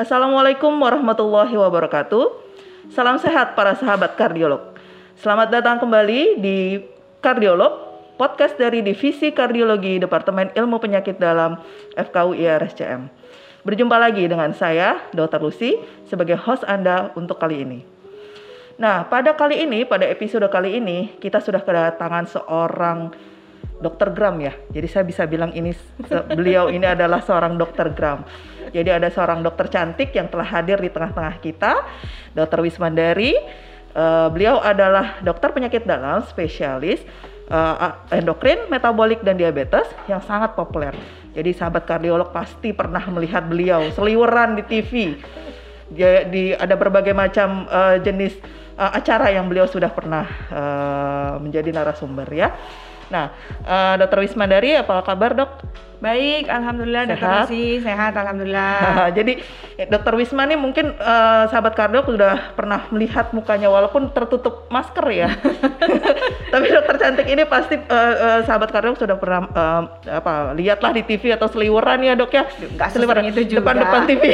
Assalamualaikum warahmatullahi wabarakatuh. Salam sehat para sahabat kardiolog. Selamat datang kembali di Kardiolog, podcast dari Divisi Kardiologi Departemen Ilmu Penyakit Dalam FKUI RSCM. Berjumpa lagi dengan saya, Dr. Lucy, sebagai host Anda untuk kali ini. Nah, pada kali ini, pada episode kali ini, kita sudah kedatangan seorang dokter Gram ya. Jadi saya bisa bilang ini beliau ini adalah seorang dokter Gram. Jadi ada seorang dokter cantik yang telah hadir di tengah-tengah kita, Dokter Wismandari. Uh, beliau adalah dokter penyakit dalam spesialis uh, endokrin, metabolik dan diabetes yang sangat populer. Jadi sahabat kardiolog pasti pernah melihat beliau seliweran di TV. Dia, di ada berbagai macam uh, jenis uh, acara yang beliau sudah pernah uh, menjadi narasumber ya. Nah, uh, Dokter Wismandari, apa kabar dok? Baik, alhamdulillah sehat. Dokter Lucy, sehat alhamdulillah. Jadi Dokter Wisma nih mungkin uh, sahabat kardiolog sudah pernah melihat mukanya walaupun tertutup masker ya. Tapi dokter cantik ini pasti uh, uh, sahabat kardiolog sudah pernah uh, apa lihatlah di TV atau seliweran ya dok ya. Enggak seliweran itu juga. Depan-depan TV.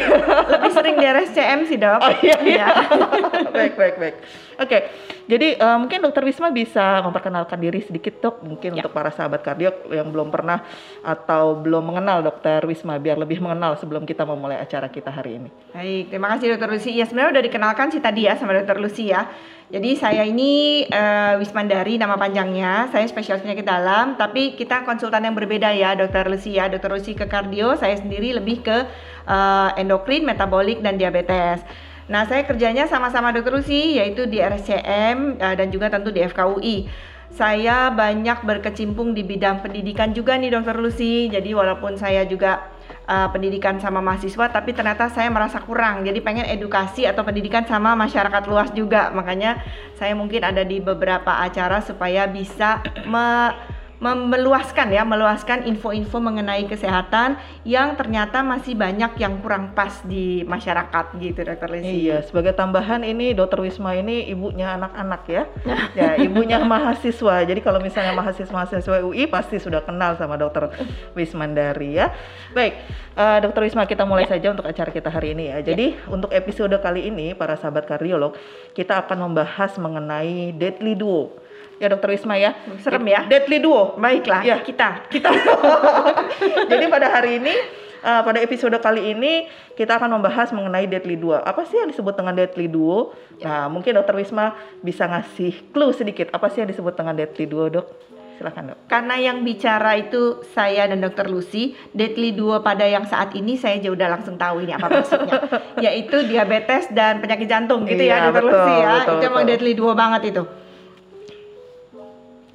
Lebih sering di RSCM sih dok. Oh iya iya. baik baik baik. Oke, okay. jadi uh, mungkin dokter Wisma bisa memperkenalkan diri sedikit dok, mungkin ya. untuk para sahabat kardiolog yang belum pernah atau belum mengenal dokter Wisma, biar lebih mengenal sebelum kita memulai acara kita hari ini. Baik, terima kasih dokter Lucy. Ya sebenarnya udah dikenalkan sih tadi ya sama dokter Lucy ya. Jadi saya ini uh, Wismandari nama panjangnya, saya spesialis penyakit dalam, tapi kita konsultan yang berbeda ya dokter Lucy ya. Dokter Lucy ke kardio, saya sendiri lebih ke uh, endokrin, metabolik dan diabetes. Nah, saya kerjanya sama-sama Dokter Lucy yaitu di RSCM uh, eh, dan juga tentu di FKUI. Saya banyak berkecimpung di bidang pendidikan juga nih Dokter Lucy. Jadi walaupun saya juga uh, pendidikan sama mahasiswa tapi ternyata saya merasa kurang. Jadi pengen edukasi atau pendidikan sama masyarakat luas juga. Makanya saya mungkin ada di beberapa acara supaya bisa me meluaskan ya, meluaskan info-info mengenai kesehatan yang ternyata masih banyak yang kurang pas di masyarakat gitu Dokter Lisi. Iya, sebagai tambahan ini Dokter Wisma ini ibunya anak-anak ya. ya, ibunya mahasiswa. Jadi kalau misalnya mahasiswa-mahasiswa UI pasti sudah kenal sama Dokter Wismandari ya. Baik, uh, Dokter Wisma kita mulai ya. saja untuk acara kita hari ini ya. Jadi ya. untuk episode kali ini para sahabat kardiolog, kita akan membahas mengenai deadly duo ya dokter Wisma ya. Serem ya. Deadly duo. Baiklah. Ya. Kita. Kita. Jadi pada hari ini uh, pada episode kali ini kita akan membahas mengenai deadly duo. Apa sih yang disebut dengan deadly duo? Ya. Nah, mungkin dokter Wisma bisa ngasih clue sedikit apa sih yang disebut dengan deadly duo, Dok? Silakan, Dok. Karena yang bicara itu saya dan dokter Lucy, deadly duo pada yang saat ini saya juga udah langsung tahu ini apa maksudnya. Yaitu diabetes dan penyakit jantung gitu ya, iya, ya, dokter Lucy ya. Betul, itu emang deadly duo banget itu.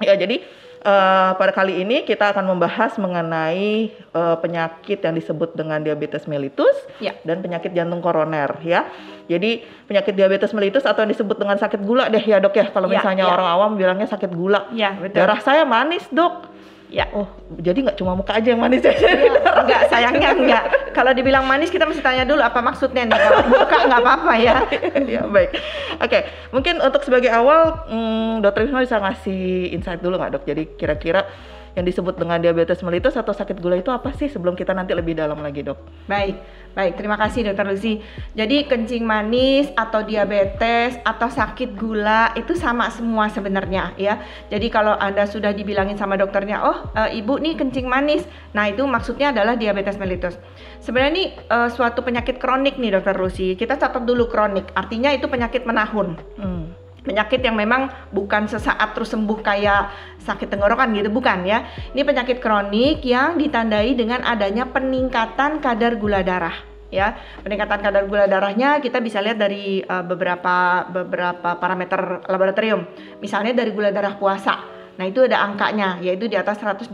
Ya, jadi uh, pada kali ini kita akan membahas mengenai uh, penyakit yang disebut dengan diabetes mellitus ya. dan penyakit jantung koroner ya. Jadi penyakit diabetes mellitus atau yang disebut dengan sakit gula deh ya dok ya. Kalau ya, misalnya ya. orang awam bilangnya sakit gula. Ya, betul. Darah saya manis dok. Ya. Oh, jadi nggak cuma muka aja yang manis ya? ya enggak, sayangnya enggak. Kalau dibilang manis kita mesti tanya dulu apa maksudnya nih. Kalau muka nggak apa-apa ya. ya baik. Oke, okay. mungkin untuk sebagai awal, hmm, dokter Wisma bisa ngasih insight dulu nggak dok? Jadi kira-kira yang disebut dengan diabetes mellitus atau sakit gula itu apa sih sebelum kita nanti lebih dalam lagi dok? Baik, baik terima kasih dokter Lucy. Jadi kencing manis atau diabetes atau sakit gula itu sama semua sebenarnya ya. Jadi kalau anda sudah dibilangin sama dokternya, oh e, ibu nih kencing manis, nah itu maksudnya adalah diabetes mellitus. Sebenarnya ini e, suatu penyakit kronik nih dokter Lucy. Kita catat dulu kronik, artinya itu penyakit menahun. Hmm penyakit yang memang bukan sesaat terus sembuh kayak sakit tenggorokan gitu bukan ya. Ini penyakit kronik yang ditandai dengan adanya peningkatan kadar gula darah ya. Peningkatan kadar gula darahnya kita bisa lihat dari uh, beberapa beberapa parameter laboratorium. Misalnya dari gula darah puasa. Nah itu ada angkanya yaitu di atas 126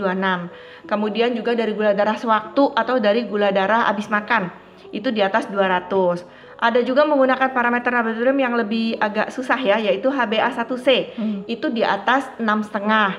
kemudian juga dari gula darah sewaktu atau dari gula darah habis makan itu di atas 200 ada juga menggunakan parameter laboratorium yang lebih agak susah ya, yaitu HbA1c. Hmm. Itu di atas enam setengah.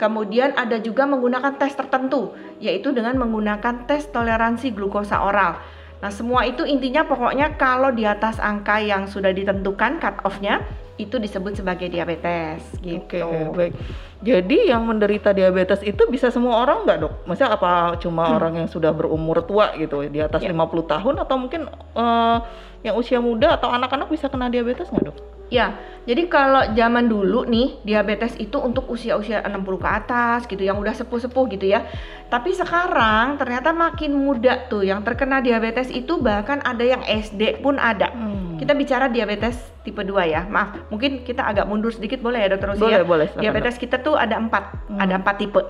Kemudian ada juga menggunakan tes tertentu, yaitu dengan menggunakan tes toleransi glukosa oral. Nah, semua itu intinya pokoknya kalau di atas angka yang sudah ditentukan cut off-nya, itu disebut sebagai diabetes gitu. Oke, baik. Jadi yang menderita diabetes itu bisa semua orang nggak dok? Maksudnya apa cuma Hmm. orang yang sudah berumur tua gitu, di atas Ya. 50 tahun atau mungkin eh, yang usia muda atau anak-anak bisa kena diabetes nggak dok? Ya, jadi kalau zaman dulu nih diabetes itu untuk usia-usia 60 ke atas gitu, yang udah sepuh-sepuh gitu ya. Tapi sekarang ternyata makin muda tuh yang terkena diabetes itu bahkan ada yang SD pun ada. Hmm. Kita bicara diabetes tipe 2 ya. Maaf, mungkin kita agak mundur sedikit boleh ya Dokter Usi boleh ya? boleh. silakan, Diabetes kita tuh ada empat, Hmm. ada empat tipe.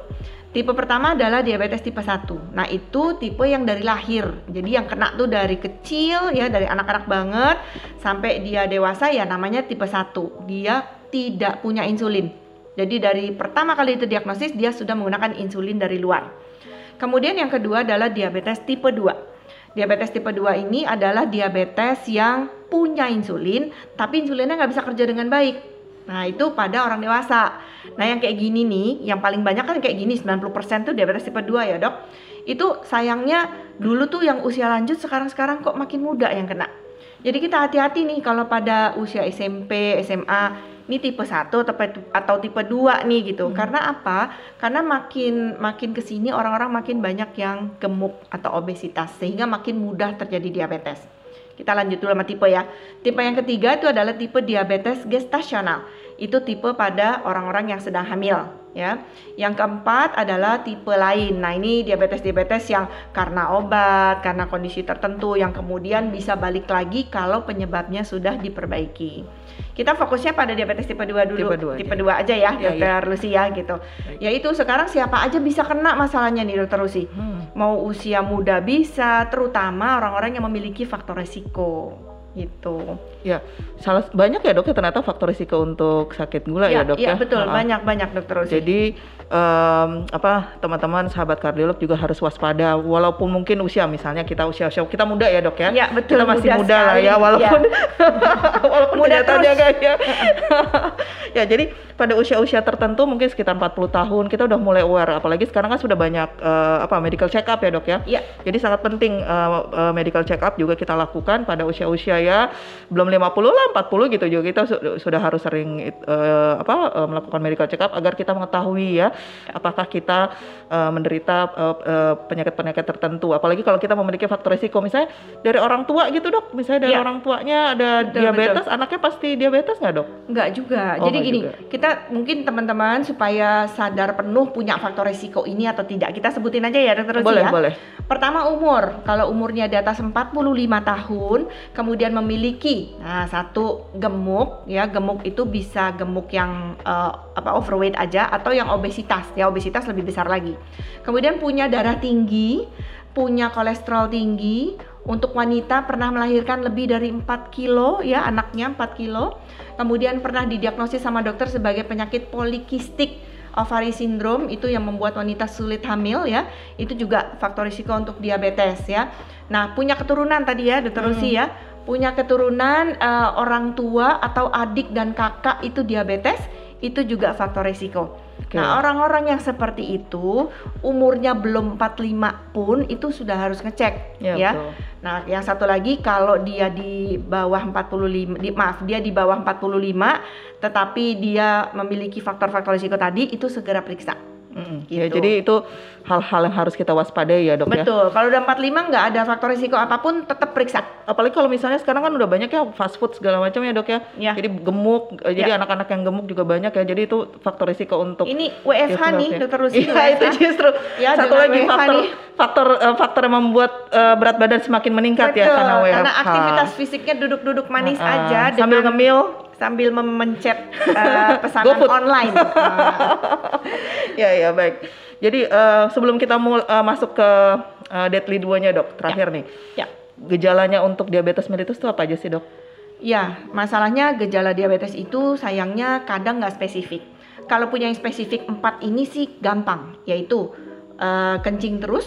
Tipe pertama adalah diabetes tipe 1. Nah, itu tipe yang dari lahir. Jadi yang kena tuh dari kecil ya, dari anak-anak banget sampai dia dewasa ya namanya tipe 1. Dia tidak punya insulin. Jadi dari pertama kali itu diagnosis dia sudah menggunakan insulin dari luar. Kemudian yang kedua adalah diabetes tipe 2. Diabetes tipe 2 ini adalah diabetes yang punya insulin, tapi insulinnya nggak bisa kerja dengan baik. Nah, itu pada orang dewasa. Nah, yang kayak gini nih, yang paling banyak kan kayak gini, 90% tuh diabetes tipe 2 ya, Dok. Itu sayangnya dulu tuh yang usia lanjut sekarang-sekarang kok makin muda yang kena. Jadi kita hati-hati nih kalau pada usia SMP, SMA, ini tipe 1 atau atau tipe 2 nih gitu. Hmm. Karena apa? Karena makin makin ke sini orang-orang makin banyak yang gemuk atau obesitas sehingga makin mudah terjadi diabetes. Kita lanjut dulu sama tipe ya. Tipe yang ketiga itu adalah tipe diabetes gestasional. Itu tipe pada orang-orang yang sedang hamil ya. Yang keempat adalah tipe lain. Nah, ini diabetes-diabetes yang karena obat, karena kondisi tertentu yang kemudian bisa balik lagi kalau penyebabnya sudah diperbaiki. Kita fokusnya pada diabetes tipe 2 dulu. Tipe dua aja. tipe 2 aja ya, Ya, Dokter Lucy ya gitu. Yaitu sekarang siapa aja bisa kena masalahnya nih Dokter Lucy Hmm. mau usia muda bisa, terutama orang-orang yang memiliki faktor resiko gitu. Ya, salah banyak ya dok ya ternyata faktor risiko untuk sakit gula ya, dok ya. Iya betul, Ha-ha. banyak banyak dokter Rosi. Jadi em, apa teman-teman sahabat kardiolog juga harus waspada walaupun mungkin usia misalnya kita usia usia kita muda ya dok ya. Iya, betul, Kita masih muda muda, lah sekali. ya walaupun walaupun Muda kenyataannya enggak ya. ya jadi pada usia-usia tertentu mungkin sekitar 40 tahun kita udah mulai aware apalagi sekarang kan sudah banyak eh, apa medical check up ya dok ya. Iya. Jadi sangat penting eh, medical check up juga kita lakukan pada usia-usia ya belum 50 lah 40 gitu juga kita su- sudah harus sering eh, apa eh, melakukan medical check up agar kita mengetahui ya apakah kita eh, menderita eh, eh, penyakit-penyakit tertentu apalagi kalau kita memiliki faktor risiko misalnya dari orang tua gitu dok misalnya dari Iya. orang tuanya ada Betul, diabetes anaknya pasti diabetes nggak dok? Enggak juga. Oh, Jadi gini, juga. kita mungkin teman-teman supaya sadar penuh punya faktor resiko ini atau tidak. Kita sebutin aja ya dokter Rosi boleh ya. boleh. Pertama umur. Kalau umurnya di atas 45 tahun, kemudian memiliki nah satu gemuk ya, gemuk itu bisa gemuk yang eh, apa overweight aja atau yang obesitas. Ya, obesitas lebih besar lagi. Kemudian punya darah tinggi, punya kolesterol tinggi, untuk wanita pernah melahirkan lebih dari 4 kilo ya anaknya 4 kilo kemudian pernah didiagnosis sama dokter sebagai penyakit polikistik ovary syndrome itu yang membuat wanita sulit hamil ya itu juga faktor risiko untuk diabetes ya nah punya keturunan tadi ya dokter Hmm. Ya punya keturunan eh, orang tua atau adik dan kakak itu diabetes itu juga faktor risiko Oke. Nah, orang-orang yang seperti itu umurnya belum 45 pun itu sudah harus ngecek Ya, ya. betul. Nah, yang satu lagi kalau dia di bawah 45 di, maaf, dia di bawah 45 tetapi dia memiliki faktor-faktor risiko tadi itu segera periksa. Mm-mm. Ya, Gitu. jadi itu hal-hal yang harus kita waspadai ya dok ya. Betul. Kalau udah 45 nggak ada faktor risiko apa pun tetap periksa. apalagi kalau misalnya sekarang kan udah banyak ya fast food segala macam ya dok ya. Ya. Jadi gemuk, eh, jadi Ya. anak-anak yang gemuk juga banyak ya. Jadi itu faktor risiko untuk Ini WFH develop nih, ya. dokter Rusi. Iya itu justru Ya, satu lagi WFH faktor nih. faktor eh, faktor yang membuat eh, berat badan semakin meningkat ya Betul, karena WFH. karena aktivitas fisiknya duduk-duduk manis Ah, aja sambil dengan- ngemil. Sambil memencet eh, pesanan online. Ya ya baik. Jadi eh, sebelum kita mul- eh, masuk ke eh, deadly duanya dok, terakhir nih. ya. Gejalanya untuk diabetes mellitus itu apa aja sih dok? Ya, masalahnya gejala diabetes itu sayangnya kadang nggak spesifik. Kalau punya yang spesifik empat ini sih gampang, yaitu eh, kencing terus,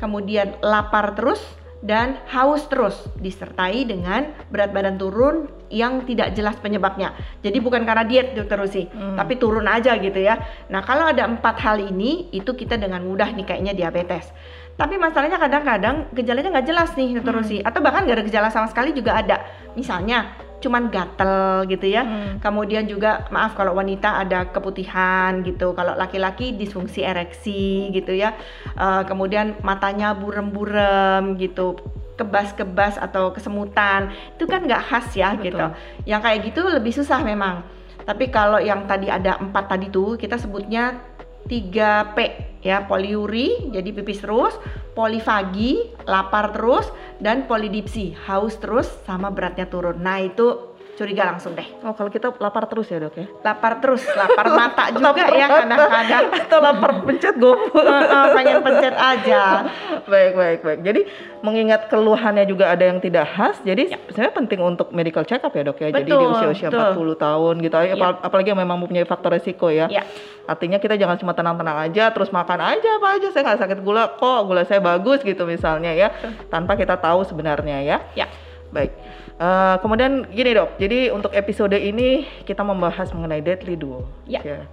kemudian lapar terus, dan haus terus, disertai dengan berat badan turun yang tidak jelas penyebabnya. Jadi bukan karena diet, dokter Rusi, Hmm. tapi turun aja gitu ya. Nah kalau ada empat hal ini, itu kita dengan mudah nih kayaknya diabetes. Tapi masalahnya kadang-kadang gejalanya nggak jelas nih dokter Hmm. Rusi, atau bahkan nggak ada gejala sama sekali juga ada. Misalnya cuman gatel gitu ya. Hmm. Kemudian juga maaf kalau wanita ada keputihan gitu. Kalau laki-laki disfungsi ereksi gitu ya. Eh, kemudian matanya burem-burem gitu kebas-kebas atau kesemutan itu kan nggak khas ya Betul. gitu yang kayak gitu lebih susah memang tapi kalau yang tadi ada empat tadi tuh kita sebutnya 3P ya poliuri jadi pipis terus polifagi lapar terus dan polidipsi haus terus sama beratnya turun. Nah itu curiga langsung deh Oh, kalau kita lapar terus ya, Dok ya? lapar terus lapar mata juga Lapar ya kadang-kadang Atau lapar pencet GoFood. Heeh, pengen pencet aja baik, baik, baik. Jadi mengingat keluhannya juga ada yang tidak khas, jadi Ya. sebenarnya penting untuk medical check up ya, Dok ya. jadi di Betul, usia-usia betul. 40 tahun gitu, Ya. apal- apalagi yang memang mempunyai faktor resiko ya. ya Artinya kita jangan cuma tenang-tenang aja, terus makan aja apa aja, saya nggak sakit gula kok, gula saya bagus gitu misalnya ya, tanpa kita tahu sebenarnya ya. ya Baik. Eh, kemudian gini dok, jadi untuk episode ini kita membahas mengenai deadly duo. Ya.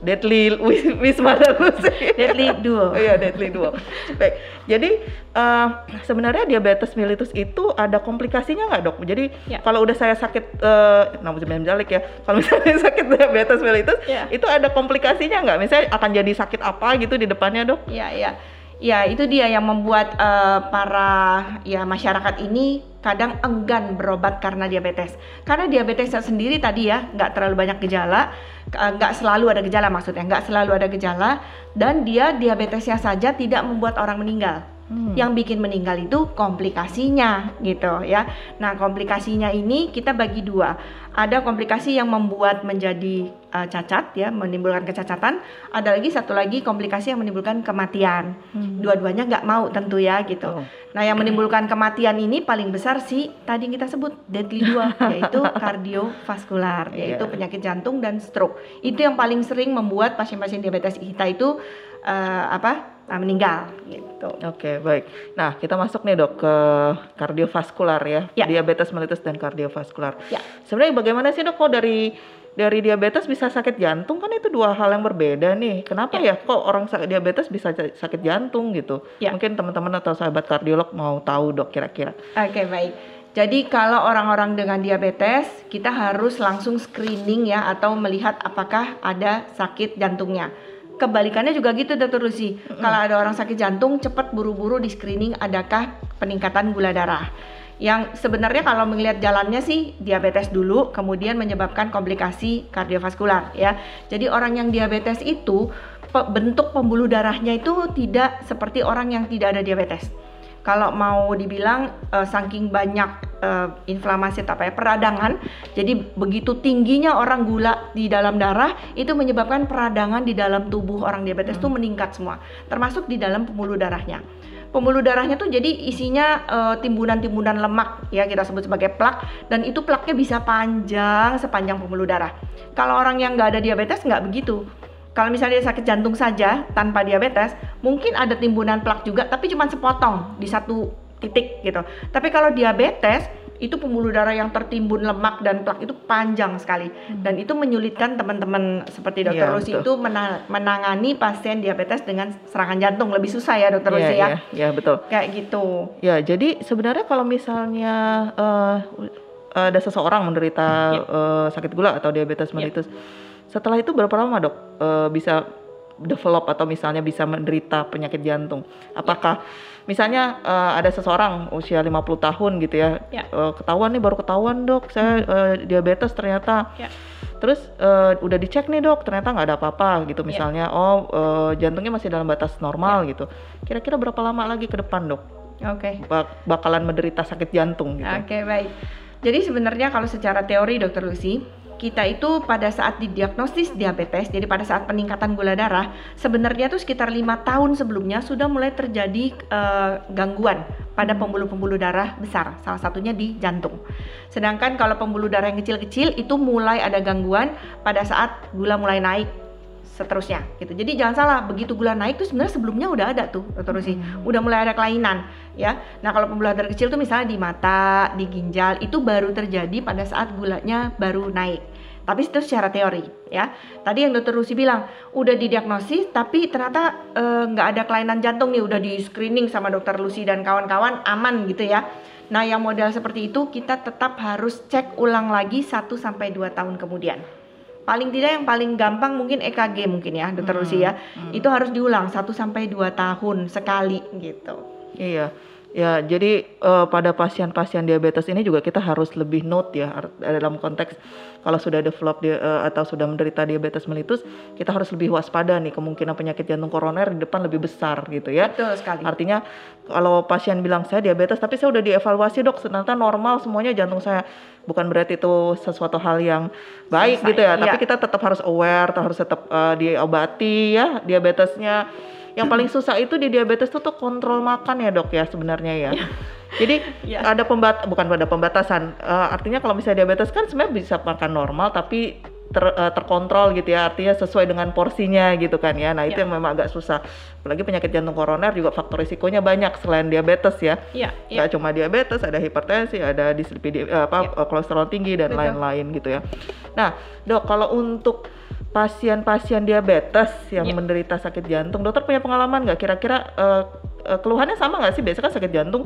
Deadly wis- Wisma Lucy. deadly duo Oh iya, deadly duo. Baik. Jadi eh, sebenarnya diabetes mellitus itu ada komplikasinya nggak dok? Jadi Ya. kalau udah saya sakit, eh, namun jalik ya. Kalau misalnya sakit diabetes mellitus, Ya. itu ada komplikasinya nggak? Misalnya akan jadi sakit apa gitu di depannya dok? Ya, ya. Ya, itu dia yang membuat eh, para ya masyarakat ini kadang enggan berobat karena diabetes. Karena diabetesnya sendiri tadi ya nggak terlalu banyak gejala, eh, nggak selalu ada gejala maksudnya, nggak selalu ada gejala dan dia diabetesnya saja tidak membuat orang meninggal. Hmm. Yang bikin meninggal itu komplikasinya gitu ya. Nah, komplikasinya ini kita bagi dua. Ada komplikasi yang membuat menjadi uh, cacat ya, menimbulkan kecacatan. Ada lagi satu lagi komplikasi yang menimbulkan kematian. Hmm. Dua-duanya nggak mau tentu ya gitu. Oh. Nah, yang menimbulkan kematian ini paling besar sih tadi yang kita sebut deadly dua, yaitu kardiovaskular, yaitu Iya. penyakit jantung dan stroke. Itu yang paling sering membuat pasien-pasien diabetes kita itu eh, apa? Eh, meninggal gitu. Oke, baik. Nah, kita masuk nih dok ke kardiovaskular ya, Ya. diabetes mellitus dan kardiovaskular. Ya. Sebenarnya bagaimana sih dok kok dari dari diabetes bisa sakit jantung kan itu dua hal yang berbeda nih. Kenapa ya, kok orang sakit diabetes bisa sakit jantung gitu? Ya. Mungkin teman-teman atau sahabat kardiolog mau tahu dok kira-kira. Oke baik. Jadi kalau orang-orang dengan diabetes kita harus langsung screening ya atau melihat apakah ada sakit jantungnya. Kebalikannya juga gitu Dokter Lucy. Kalau ada orang sakit jantung cepat buru-buru di screening adakah peningkatan gula darah. Yang sebenarnya kalau melihat jalannya sih diabetes dulu kemudian menyebabkan komplikasi kardiovaskular ya. Jadi orang yang diabetes itu pe- bentuk pembuluh darahnya itu tidak seperti orang yang tidak ada diabetes kalau mau dibilang eh, saking banyak eh, inflamasi atau apa ya peradangan jadi begitu tingginya orang gula di dalam darah itu menyebabkan peradangan di dalam tubuh orang diabetes itu meningkat semua termasuk di dalam pembuluh darahnya. Pembuluh darahnya tuh jadi isinya eh, timbunan-timbunan lemak ya kita sebut sebagai plak dan itu plaknya bisa panjang sepanjang pembuluh darah. Kalau orang yang nggak ada diabetes nggak begitu kalau misalnya dia sakit jantung saja tanpa diabetes, mungkin ada timbunan plak juga, tapi cuma sepotong di satu titik gitu. Tapi kalau diabetes, itu pembuluh darah yang tertimbun lemak dan plak itu panjang sekali, dan itu menyulitkan teman-teman seperti dokter Iya, Lucy betul. itu mena- menangani pasien diabetes dengan serangan jantung lebih susah ya dokter Iya, Lucy ya, iya, iya, betul. kayak gitu. Ya, jadi sebenarnya kalau misalnya eh, ada seseorang menderita Ya. eh, sakit gula atau diabetes mellitus, setelah itu berapa lama dok eh, bisa develop atau misalnya bisa menderita penyakit jantung? Apakah misalnya eh, ada seseorang usia 50 tahun gitu ya, Ya. eh, ketahuan nih baru ketahuan dok, saya eh, diabetes ternyata. Ya. Terus eh, udah dicek nih dok, ternyata nggak ada apa-apa gitu Ya. misalnya, oh eh, jantungnya masih dalam batas normal gitu. Kira-kira berapa lama lagi ke depan dok? Oke. bak- bakalan menderita sakit jantung gitu. Oke baik. Jadi sebenarnya kalau secara teori dokter Lucy, kita itu pada saat didiagnosis diabetes, jadi pada saat peningkatan gula darah, sebenarnya tuh sekitar lima tahun sebelumnya sudah mulai terjadi eh, gangguan pada pembuluh-pembuluh darah besar, salah satunya di jantung. Sedangkan kalau pembuluh darah yang kecil-kecil itu mulai ada gangguan pada saat gula mulai naik seterusnya gitu. Jadi jangan salah, begitu gula naik tuh sebenarnya sebelumnya udah ada tuh, dokter Rusi. Udah mulai ada kelainan ya. Nah, kalau pembuluh darah kecil tuh misalnya di mata, di ginjal itu baru terjadi pada saat gulanya baru naik. Tapi itu secara teori ya. Tadi yang dokter Rusi bilang udah didiagnosis tapi ternyata eh, nggak ada kelainan jantung nih udah di screening sama dokter Lucy dan kawan-kawan aman gitu ya. Nah, yang model seperti itu kita tetap harus cek ulang lagi 1 sampai 2 tahun kemudian. Paling tidak yang paling gampang mungkin EKG mungkin ya, dokter Hmm, Lucy ya. hmm. Itu harus diulang 1 sampai 2 tahun sekali gitu. Iya. Ya, jadi eh, pada pasien-pasien diabetes ini juga kita harus lebih note ya ar- dalam konteks kalau sudah develop dia, eh, atau sudah menderita diabetes mellitus, kita harus lebih waspada nih kemungkinan penyakit jantung koroner di depan lebih besar gitu ya. Betul sekali. Artinya kalau pasien bilang saya diabetes tapi saya udah dievaluasi dok ternyata normal semuanya jantung saya bukan berarti itu sesuatu hal yang baik Selesai, gitu ya tapi iya. kita tetap harus aware harus tetap eh, diobati ya diabetesnya yang paling susah itu di diabetes itu tuh kontrol makan ya dok ya sebenarnya ya jadi Iya. ada pembat bukan pada pembatasan Eh, artinya kalau misalnya diabetes kan sebenarnya bisa makan normal tapi ter- eh, terkontrol gitu ya artinya sesuai dengan porsinya gitu kan ya nah itu Ya. yang memang agak susah apalagi penyakit jantung koroner juga faktor risikonya banyak selain diabetes ya Iya, iya. nggak cuma diabetes ada hipertensi ada dislipidi eh, apa Ya. eh, kolesterol tinggi dan lain-lain gitu ya nah dok kalau untuk pasien-pasien diabetes yang Ya. menderita sakit jantung dokter punya pengalaman nggak kira-kira eh, keluhannya sama nggak sih biasanya kan sakit jantung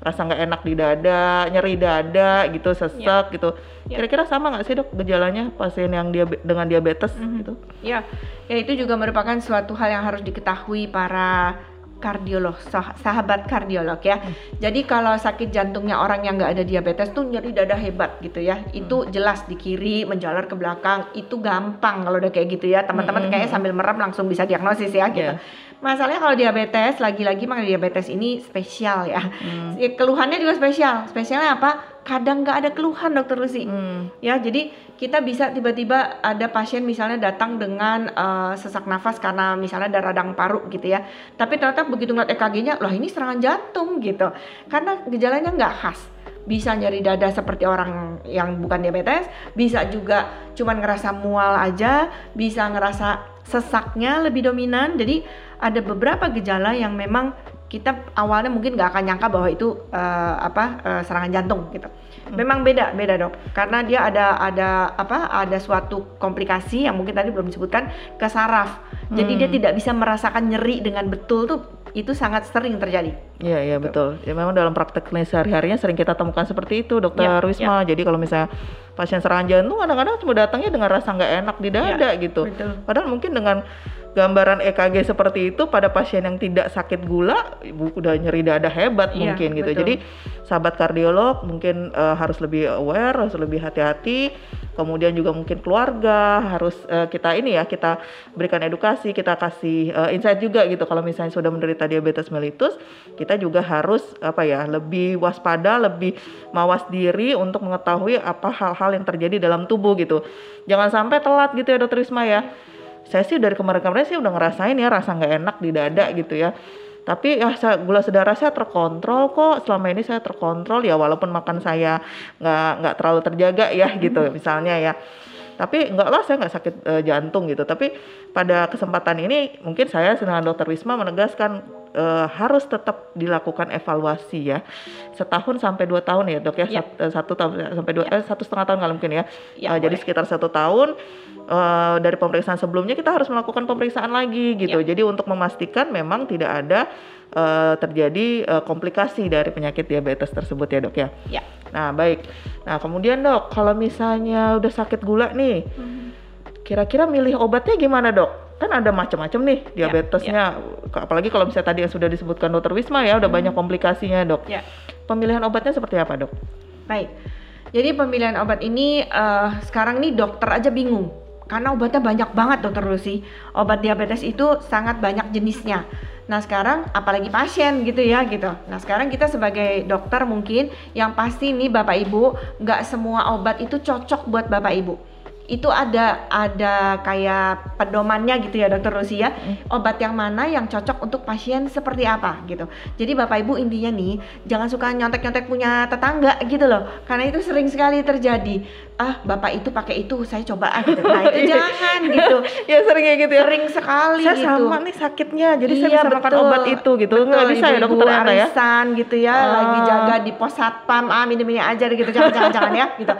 rasa nggak enak di dada nyeri dada gitu sesek gitu Ya. kira-kira sama nggak sih dok gejalanya pasien yang diabe- dengan diabetes Mhm. gitu Ya, ya itu juga merupakan suatu hal yang harus diketahui para kardiolog, sah- sahabat kardiolog ya. Jadi kalau sakit jantungnya orang yang nggak ada diabetes tuh nyeri dada hebat gitu ya. Itu jelas di kiri menjalar ke belakang itu gampang kalau udah kayak gitu ya. Teman-teman Mhm. kayaknya sambil merem langsung bisa diagnosis ya gitu. Iya. Masalahnya kalau diabetes lagi-lagi makanya diabetes ini spesial ya. Hmm. Ya, Keluhannya juga spesial. Spesialnya apa? Kadang nggak ada keluhan dokter Lucy Hmm. ya jadi kita bisa tiba-tiba ada pasien misalnya datang dengan eh, sesak nafas karena misalnya ada radang paru gitu ya tapi ternyata begitu ngeliat EKG-nya loh ini serangan jantung gitu karena gejalanya nggak khas bisa nyeri dada seperti orang yang bukan diabetes bisa juga cuman ngerasa mual aja bisa ngerasa sesaknya lebih dominan jadi ada beberapa gejala yang memang kita awalnya mungkin nggak akan nyangka bahwa itu eh, apa eh, serangan jantung gitu. Memang beda beda dok, karena dia ada ada apa ada suatu komplikasi yang mungkin tadi belum disebutkan ke saraf. Jadi dia Hmm. tidak bisa merasakan nyeri dengan betul tuh itu sangat sering terjadi. Iya iya betul. Ya memang dalam praktek klinis sehari-harinya sering kita temukan seperti itu, Dokter Ya, Wisma. Jadi kalau misalnya pasien serangan jantung kadang-kadang cuma datangnya dengan rasa nggak enak di dada gitu. Betul. Padahal mungkin dengan gambaran EKG seperti itu pada pasien yang tidak sakit gula ibu udah nyeri dada hebat Iya, mungkin gitu. betul. Jadi sahabat kardiolog mungkin eh, harus lebih aware, harus lebih hati-hati. Kemudian juga mungkin keluarga harus eh, kita ini ya kita berikan edukasi, kita kasih eh, insight juga gitu kalau misalnya sudah menderita diabetes mellitus, kita juga harus apa ya lebih waspada, lebih mawas diri untuk mengetahui apa hal-hal yang terjadi dalam tubuh gitu. Jangan sampai telat gitu ya Dokter Risma ya saya sih dari kemarin-kemarin sih udah ngerasain ya rasa nggak enak di dada gitu ya. Tapi ya saya, gula sedara saya terkontrol kok. Selama ini saya terkontrol ya walaupun makan saya nggak nggak terlalu terjaga ya gitu misalnya ya tapi enggak lah saya nggak sakit eh, jantung gitu. Tapi pada kesempatan ini mungkin saya dengan dokter Wisma menegaskan eh, harus tetap dilakukan evaluasi ya. Setahun sampai dua tahun ya dok ya? Ya. Sat- eh, satu tahun sampai dua eh, satu setengah tahun kalau mungkin ya, Ya, Eh, jadi sekitar satu tahun eh, dari pemeriksaan sebelumnya kita harus melakukan pemeriksaan lagi gitu. Ya. jadi untuk memastikan memang tidak ada eh, terjadi eh, komplikasi dari penyakit diabetes tersebut ya dok ya? Ya. Nah baik nah kemudian dok kalau misalnya udah sakit gula nih kira-kira milih obatnya gimana dok? Kan ada macam-macam nih Ya, diabetesnya, apalagi kalau misalnya tadi yang sudah disebutkan dokter Wisma ya, udah banyak komplikasinya dok. Ya. Pemilihan obatnya seperti apa dok? Baik. Jadi pemilihan obat ini eh, sekarang nih dokter aja bingung karena obatnya banyak banget dokter Lucy. Obat diabetes itu sangat banyak jenisnya. Nah sekarang apalagi pasien gitu ya gitu. Nah sekarang kita sebagai dokter mungkin yang pasti nih bapak ibu nggak semua obat itu cocok buat bapak ibu. Itu ada ada kayak pedomannya gitu ya dokter ya. Obat yang mana yang cocok untuk pasien seperti apa gitu. Jadi bapak ibu intinya nih jangan suka nyontek-nyontek punya tetangga gitu loh. Karena itu sering sekali terjadi. Ah bapak itu pakai itu saya coba ah gitu. Nah itu jangan gitu. ya sering kayak gitu ya. Sering sekali Saya gitu. sama nih sakitnya, jadi saya Iya, bisa makan betul. obat itu gitu. Betul, Nggak bisa ya dok ibu-ibu ternyata ya? arisan gitu ya, Ah. lagi jaga di pos satpam, ah minum ini aja gitu, jangan jangan jangan ya gitu.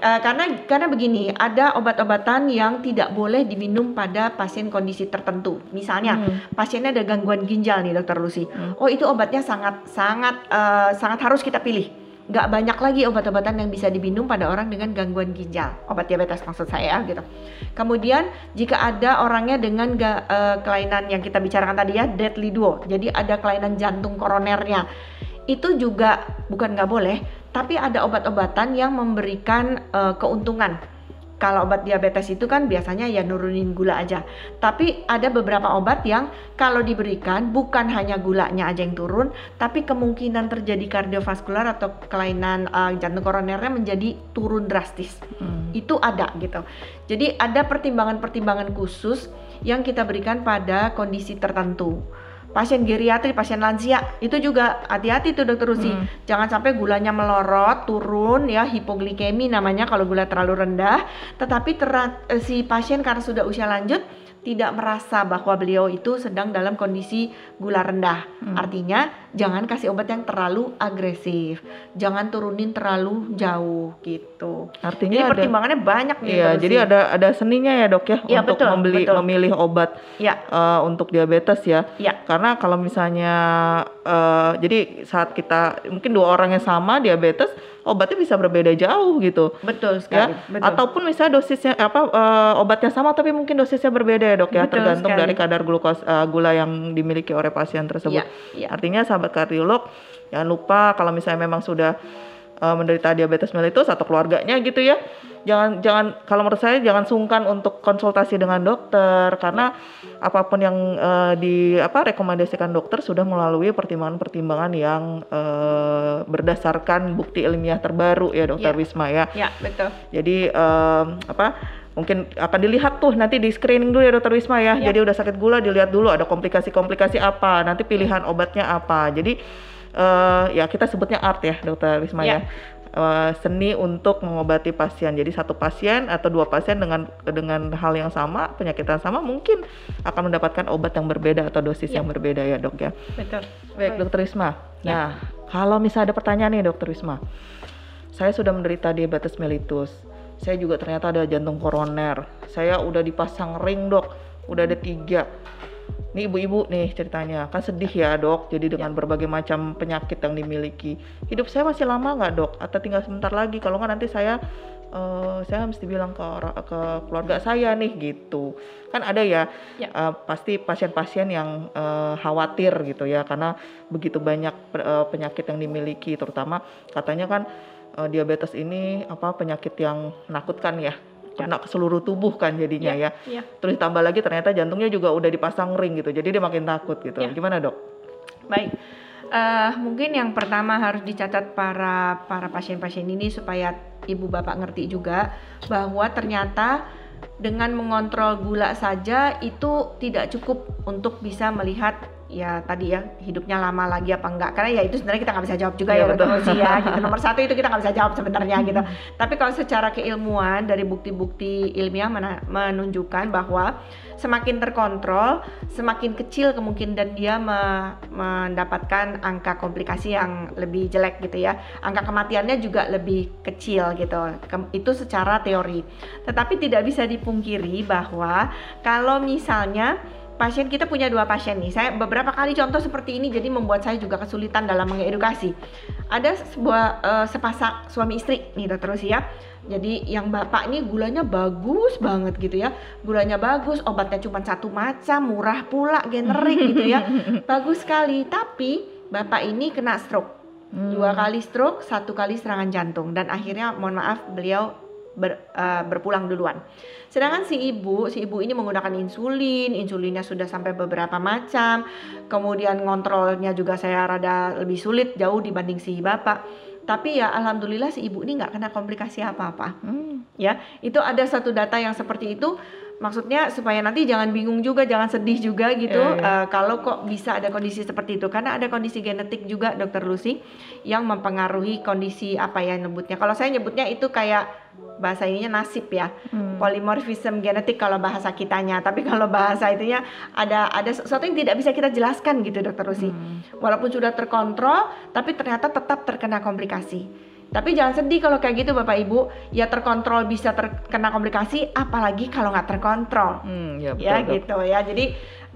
Eh, karena karena begini, ada obat-obatan yang tidak boleh diminum pada pasien kondisi tertentu. Misalnya, Hmm. pasiennya ada gangguan ginjal nih, Dokter Lucy. Hmm. Oh, itu obatnya sangat sangat eh, sangat harus kita pilih. Nggak banyak lagi obat-obatan yang bisa diminum pada orang dengan gangguan ginjal, obat diabetes maksud saya gitu. Kemudian jika ada orangnya dengan ga- eh, kelainan yang kita bicarakan tadi ya, deadly duo, jadi ada kelainan jantung koronernya, itu juga bukan nggak boleh, tapi ada obat-obatan yang memberikan eh, keuntungan. Kalau obat diabetes itu kan biasanya ya nurunin gula aja. Tapi ada beberapa obat yang kalau diberikan bukan hanya gulanya aja yang turun, tapi kemungkinan terjadi kardiovaskular atau kelainan eh, jantung koronernya menjadi turun drastis. Hmm. Itu ada gitu. Jadi ada pertimbangan-pertimbangan khusus yang kita berikan pada kondisi tertentu. Pasien geriatri, pasien lansia itu juga hati-hati tuh dokter Rusi. Hmm. Jangan sampai gulanya melorot, turun ya hipoglikemi namanya kalau gula terlalu rendah. Tetapi eh, si pasien karena sudah usia lanjut tidak merasa bahwa beliau itu sedang dalam kondisi gula rendah. Hmm. Artinya jangan kasih obat yang terlalu agresif, jangan turunin terlalu jauh gitu. Jadi Artinya ada pertimbangannya banyak nih. Iya, jadi ada ada seninya ya, Dok ya, Iya, untuk betul, membeli betul. memilih obat ya, eh, untuk diabetes ya. ya, Karena kalau misalnya eh, jadi saat kita mungkin dua orang yang sama diabetes, obatnya bisa berbeda jauh gitu. betul Ya, sekali. betul. ataupun misalnya dosisnya apa eh, obatnya sama tapi mungkin dosisnya berbeda ya dok ya Betul tergantung sekali. dari kadar glukos eh, gula yang dimiliki oleh pasien tersebut. Iya, iya. Artinya sahabat kardiolog jangan lupa kalau misalnya memang sudah eh, menderita diabetes mellitus atau keluarganya gitu ya, jangan jangan kalau menurut saya jangan sungkan untuk konsultasi dengan dokter karena apa pun yang eh, di apa rekomendasikan dokter sudah melalui pertimbangan-pertimbangan yang eh, berdasarkan bukti ilmiah terbaru ya dokter Iya. Wisma ya. ya betul. Jadi em, apa mungkin akan dilihat tuh nanti di screening dulu ya dokter Wisma ya. Ya. Jadi udah sakit gula dilihat dulu ada komplikasi-komplikasi apa, nanti pilihan obatnya apa. Jadi eh, ya kita sebutnya art ya dokter Wisma ya. Ya. Eh, seni untuk mengobati pasien. Jadi satu pasien atau dua pasien dengan dengan hal yang sama, penyakit yang sama mungkin akan mendapatkan obat yang berbeda atau dosis Ya. yang berbeda ya dok ya. Betul. Baik, Dokter Wisma. Ya. Nah, kalau misalnya ada pertanyaan nih, Dokter Wisma. Saya sudah menderita diabetes mellitus. Saya juga ternyata ada jantung koroner. Saya udah dipasang ring, Dok. Udah ada tiga. Nih ibu-ibu nih ceritanya. Kan sedih ya, Dok. Jadi dengan berbagai macam penyakit yang dimiliki. Hidup saya masih lama nggak, Dok? Atau tinggal sebentar lagi? Kalau nggak nanti saya eh, saya mesti bilang ke ke keluarga saya nih gitu. Kan ada ya Ya. eh, pasti pasien-pasien yang eh, khawatir gitu ya karena begitu banyak eh, penyakit yang dimiliki terutama katanya kan eh, diabetes ini apa penyakit yang menakutkan ya kena ke seluruh tubuh kan jadinya ya. Ya. Terus tambah lagi ternyata jantungnya juga udah dipasang ring gitu. Jadi dia makin takut gitu. Ya. Gimana, Dok? Baik. Eh, mungkin yang pertama harus dicatat para para pasien-pasien ini supaya ibu bapak ngerti juga bahwa ternyata dengan mengontrol gula saja itu tidak cukup untuk bisa melihat ya tadi ya hidupnya lama lagi apa enggak? Karena ya itu sebenarnya kita nggak bisa jawab juga Iya, ya dokter betul. Rosi ya gitu. Nomor satu itu kita nggak bisa jawab sebenarnya gitu. Tapi kalau secara keilmuan dari bukti-bukti ilmiah menunjukkan bahwa semakin terkontrol semakin kecil kemungkinan dia me- mendapatkan angka komplikasi yang lebih jelek gitu ya. Angka kematiannya juga lebih kecil gitu. Itu secara teori. Tetapi tidak bisa dipungkiri bahwa kalau misalnya pasien kita punya dua pasien nih. Saya beberapa kali contoh seperti ini jadi membuat saya juga kesulitan dalam mengedukasi. Ada sebuah eh, sepasang suami istri nih dokter Rusi ya. Jadi yang bapak ini gulanya bagus banget gitu ya. Gulanya bagus, obatnya cuma satu macam, murah pula, generik gitu ya. Bagus sekali. Tapi bapak ini kena stroke. Hmm. Dua kali stroke, satu kali serangan jantung dan akhirnya mohon maaf beliau ber- eh, berpulang duluan. Sedangkan si ibu, si ibu ini menggunakan insulin, insulinnya sudah sampai beberapa macam. Kemudian ngontrolnya juga saya rada lebih sulit jauh dibanding si bapak. Tapi ya alhamdulillah si ibu ini nggak kena komplikasi apa-apa Hmm. ya itu ada satu data yang seperti itu maksudnya supaya nanti jangan bingung juga jangan sedih juga gitu Iya, iya. eh, kalau kok bisa ada kondisi seperti itu karena ada kondisi genetik juga dokter Lucy yang mempengaruhi kondisi apa ya nyebutnya kalau saya nyebutnya itu kayak bahasa ininya nasib ya Hmm. polymorphism genetik kalau bahasa kitanya tapi kalau bahasa itunya ada ada sesuatu yang tidak bisa kita jelaskan gitu dokter Lucy Hmm. walaupun sudah terkontrol tapi ternyata tetap terkena komplikasi Tapi jangan sedih kalau kayak gitu Bapak Ibu, ya terkontrol bisa terkena komplikasi, apalagi kalau nggak terkontrol. Hmm, ya, betul, ya dok. gitu ya. Jadi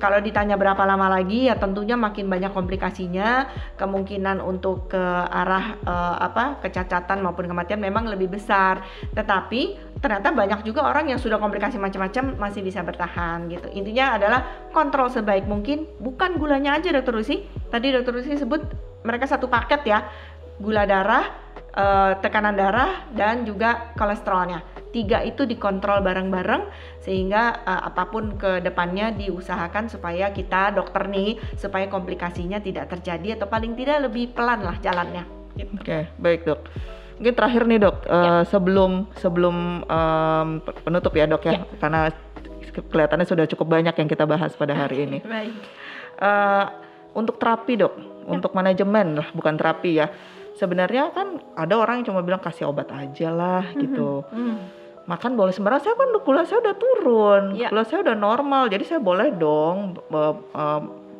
kalau ditanya berapa lama lagi ya tentunya makin banyak komplikasinya, kemungkinan untuk ke arah eh, apa kecacatan maupun kematian memang lebih besar. Tetapi ternyata banyak juga orang yang sudah komplikasi macam-macam masih bisa bertahan gitu. Intinya adalah kontrol sebaik mungkin, bukan gulanya aja Dokter Lucy. Tadi Dokter Lucy sebut mereka satu paket ya, gula darah, eh, tekanan darah dan juga kolesterolnya. Tiga itu dikontrol bareng-bareng sehingga eh, apa pun ke depannya diusahakan supaya kita dokter nih supaya komplikasinya tidak terjadi atau paling tidak lebih pelan lah jalannya. Gitu. Oke, baik dok. Mungkin terakhir nih dok, eh, sebelum sebelum em, penutup ya dok ya, Ya. karena kelihatannya sudah cukup banyak yang kita bahas pada hari ini. Baik. Eh, untuk terapi dok, untuk manajemen lah, bukan terapi ya. Sebenarnya kan ada orang yang cuma bilang kasih obat aja lah gitu. Hmm. Makan boleh sembarang. Saya kan gula saya udah turun, Ya. gula saya udah normal, jadi saya boleh dong eh,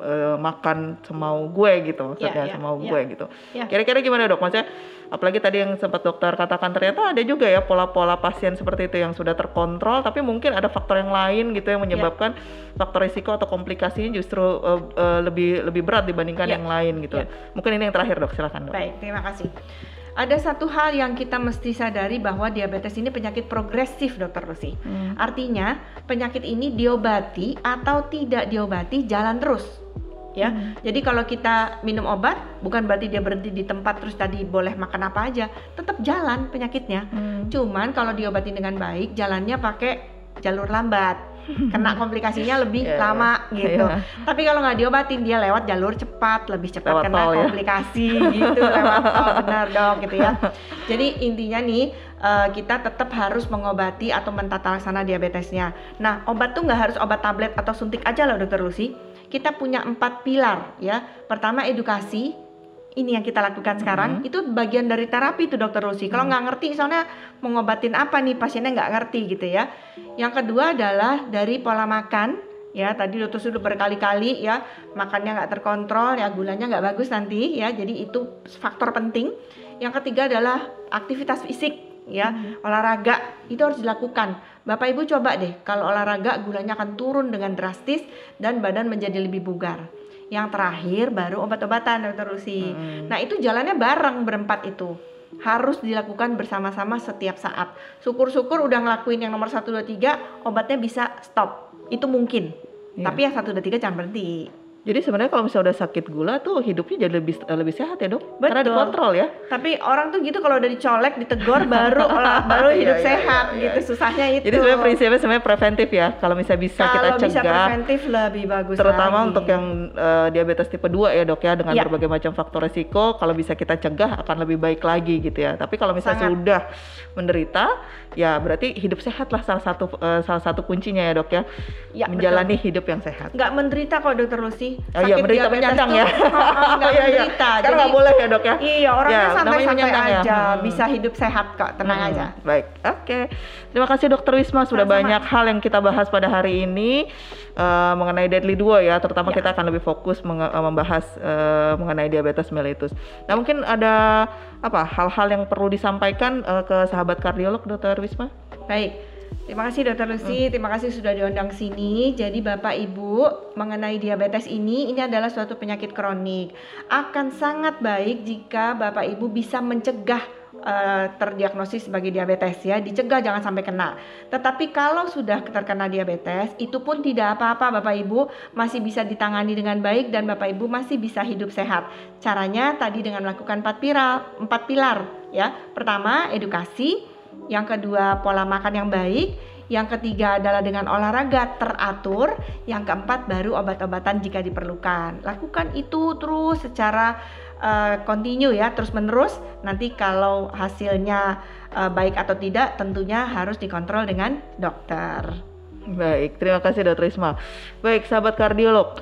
eh, makan semau gue gitu, maksudnya ya, semau ya. gue gitu. Ya. Kira-kira gimana dok? Maksudnya apalagi tadi yang sempat dokter katakan ternyata ada juga ya pola-pola pasien seperti itu yang sudah terkontrol, tapi mungkin ada faktor yang lain gitu yang menyebabkan faktor risiko atau komplikasinya justru eh, eh, lebih lebih berat dibandingkan Ya. yang lain gitu. Ya. Mungkin ini yang terakhir dok, silakan dok. Baik, terima kasih. Ada satu hal yang kita mesti sadari bahwa diabetes ini penyakit progresif, Dokter Lucy. Hmm. Artinya, penyakit ini diobati atau tidak diobati jalan terus. Ya. Hmm. Jadi kalau kita minum obat bukan berarti dia berhenti di tempat terus tadi boleh makan apa aja, tetap jalan penyakitnya. Hmm. Cuman kalau diobati dengan baik, jalannya pakai jalur lambat. Kena komplikasinya lebih Iya, lama gitu. Iya. Tapi kalau nggak diobatin dia lewat jalur cepat, lebih cepat Lewat kena tol ya. komplikasi gitu lewat tol benar dong gitu ya. Jadi intinya nih eh, kita tetap harus mengobati atau mentata laksana diabetesnya. Nah obat tuh nggak harus obat tablet atau suntik aja loh dokter Lucy. Kita punya empat pilar ya. Pertama edukasi. Ini yang kita lakukan sekarang Mhm. itu bagian dari terapi tuh dokter Lucy. Kalau nggak ngerti soalnya mau ngobatin apa nih pasiennya nggak ngerti gitu ya. Yang kedua adalah dari pola makan ya. Tadi dokter sudah berkali-kali ya. Makannya nggak terkontrol ya. Gulanya nggak bagus nanti ya. Jadi itu faktor penting. Yang ketiga adalah aktivitas fisik ya. Olahraga itu harus dilakukan. Bapak ibu coba deh kalau olahraga gulanya akan turun dengan drastis dan badan menjadi lebih bugar yang terakhir baru obat-obatan dokter Lucy. Mm-mm. nah itu jalannya bareng berempat itu. Harus dilakukan bersama-sama setiap saat. Syukur-syukur udah ngelakuin yang nomor 1, 2, 3 obatnya bisa stop. Itu mungkin. Iya. tapi yang 1, 2, 3 jangan berhenti Jadi sebenarnya kalau misalnya udah sakit gula tuh hidupnya jadi lebih lebih sehat ya dok? Karena Betul. dikontrol ya. tapi orang tuh gitu kalau udah dicolek ditegor baru olah- baru Iya, hidup iya, sehat iya, iya. gitu susahnya itu Jadi sebenarnya prinsipnya sebenarnya preventif ya. Kalau misalnya bisa kita kalau bisa cegah, preventif lebih bagus terutama lagi. untuk yang eh, diabetes tipe 2 ya dok ya dengan Iya. berbagai macam faktor resiko. Kalau bisa kita cegah akan lebih baik lagi gitu ya. Tapi kalau misalnya Sangat. sudah menderita, ya berarti hidup sehat lah salah satu eh, salah satu kuncinya ya dok ya. Ya, Menjalani hidup yang sehat. nggak menderita kok dokter Lucy Oh iya, menderita menyandang ya. oh, nggak Oh, iya, iya. Karena nggak boleh ya dok ya. iya orangnya Ya, santai-santai ya. aja Hmm. bisa hidup sehat kok tenang Hmm, aja Baik, oke. Terima kasih Dokter Wisma sudah Sama-sama. banyak hal yang kita bahas pada hari ini eh, mengenai Deadly Duo ya. Terutama Ya. kita akan lebih fokus menge- eh, membahas eh, mengenai diabetes mellitus. Nah mungkin ada apa hal-hal yang perlu disampaikan eh, ke sahabat kardiolog Dokter Wisma? Baik. Terima kasih Dokter Lucy, Hmm. terima kasih sudah diundang sini. Jadi Bapak Ibu mengenai diabetes ini, ini adalah suatu penyakit kronik. Akan sangat baik jika Bapak Ibu bisa mencegah eh, terdiagnosis sebagai diabetes ya, dicegah jangan sampai kena. Tetapi kalau sudah terkena diabetes, itu pun tidak apa-apa Bapak Ibu, masih bisa ditangani dengan baik dan Bapak Ibu masih bisa hidup sehat. Caranya tadi dengan melakukan empat pilar, empat pilar ya. Pertama, edukasi, yang kedua pola makan yang baik, yang ketiga adalah dengan olahraga teratur, yang keempat baru obat-obatan jika diperlukan. Lakukan itu terus secara eh, kontinu ya, terus menerus. Nanti kalau hasilnya eh, baik atau tidak, tentunya harus dikontrol dengan dokter. Baik, terima kasih Dokter Wisma. Baik, sahabat kardiolog.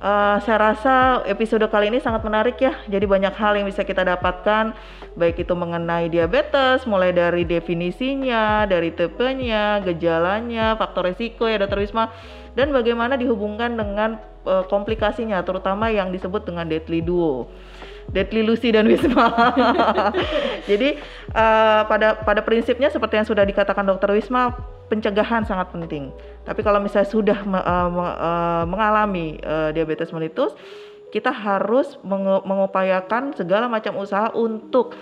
Eh, saya rasa episode kali ini sangat menarik ya. Jadi banyak hal yang bisa kita dapatkan, baik itu mengenai diabetes, mulai dari definisinya, dari tipenya, gejalanya, faktor risiko ya Dokter Wisma, dan bagaimana dihubungkan dengan eh, komplikasinya, terutama yang disebut dengan deadly duo. Deadly Lucy dan Wisma. Jadi uh, pada pada prinsipnya seperti yang sudah dikatakan Dokter Wisma, pencegahan sangat penting. Tapi kalau misalnya sudah uh, uh, mengalami uh, diabetes mellitus, kita harus mengupayakan segala macam usaha untuk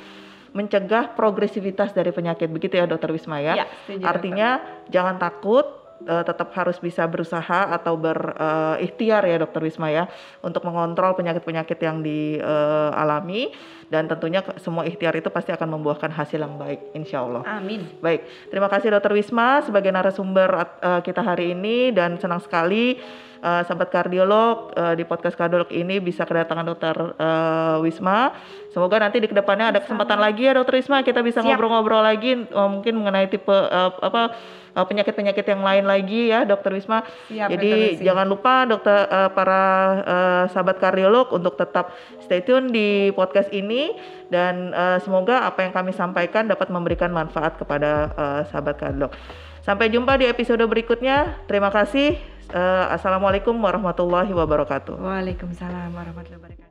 mencegah progresivitas dari penyakit. Begitu ya Dokter Wisma ya. ya setuju, Artinya dokter. jangan takut uh, tetap harus bisa berusaha atau berikhtiar uh, ya dokter Wisma ya untuk mengontrol penyakit-penyakit yang dialami dan tentunya semua ikhtiar itu pasti akan membuahkan hasil yang baik insya Allah. Amin. Baik, terima kasih dokter Wisma sebagai narasumber uh, kita hari ini dan senang sekali uh, sahabat kardiolog uh, di podcast kardiolog ini bisa kedatangan dokter uh, Wisma. Semoga nanti di ke depannya ada kesempatan lagi ya dokter Wisma kita bisa ngobrol-ngobrol lagi uh, mungkin mengenai tipe uh, apa uh, penyakit-penyakit yang lain lagi ya, Dokter Wisma. Siap, Jadi jangan lupa dokter uh, para uh, sahabat kardiolog untuk tetap stay tune di podcast ini dan uh, semoga apa yang kami sampaikan dapat memberikan manfaat kepada uh, sahabat kardiolog. Sampai jumpa di episode berikutnya. Terima kasih. Uh, Assalamualaikum warahmatullahi wabarakatuh. Waalaikumsalam warahmatullahi wabarakatuh.